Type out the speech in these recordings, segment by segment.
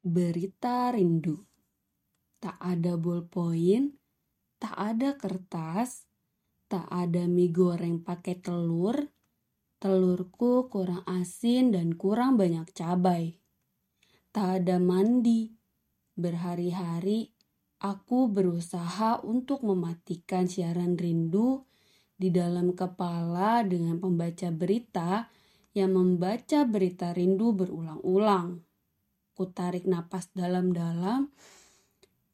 Berita rindu. Tak ada bolpoin, tak ada kertas, tak ada mie goreng pakai telur. Telurku kurang asin dan kurang banyak cabai. Tak ada mandi. Berhari-hari aku berusaha untuk mematikan siaran rindu di dalam kepala dengan pembaca berita yang membaca berita rindu berulang-ulang. Ku tarik napas dalam-dalam,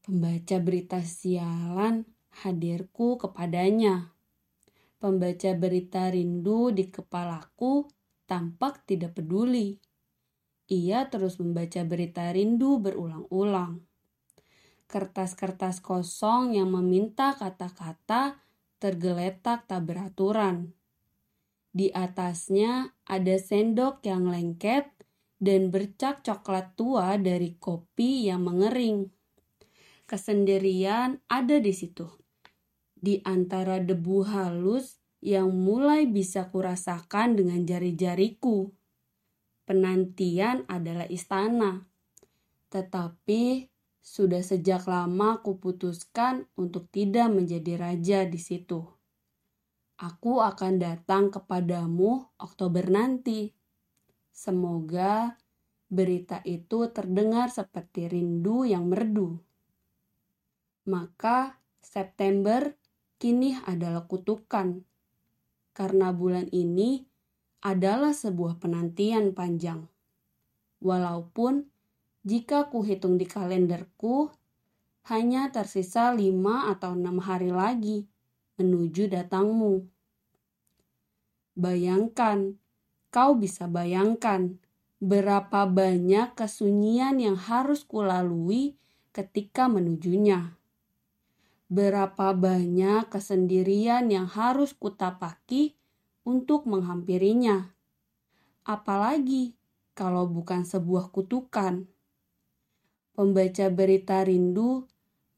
pembaca berita sialan hadirku kepadanya. Pembaca berita rindu di kepalaku tampak tidak peduli. Ia terus membaca berita rindu berulang-ulang. Kertas-kertas kosong yang meminta kata-kata tergeletak tak beraturan. Di atasnya ada sendok yang lengket dan bercak coklat tua dari kopi yang mengering. Kesendirian ada di situ. Di antara debu halus yang mulai bisa kurasakan dengan jari-jariku. Penantian adalah istana. Tetapi sudah sejak lama kuputuskan untuk tidak menjadi raja di situ. Aku akan datang kepadamu Oktober nanti Semoga berita itu terdengar seperti rindu yang merdu. Maka September kini adalah kutukan, karena bulan ini adalah sebuah penantian panjang. Walaupun jika kuhitung di kalenderku, hanya tersisa lima atau enam hari lagi menuju datangmu. Bayangkan Kau bisa bayangkan berapa banyak kesunyian yang harus kulalui ketika menujunya. Berapa banyak kesendirian yang harus kutapaki untuk menghampirinya. Apalagi kalau bukan sebuah kutukan. Pembaca berita rindu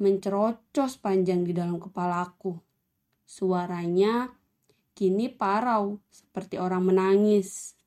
mencerocos panjang di dalam kepalaku. Suaranya kini parau seperti orang menangis.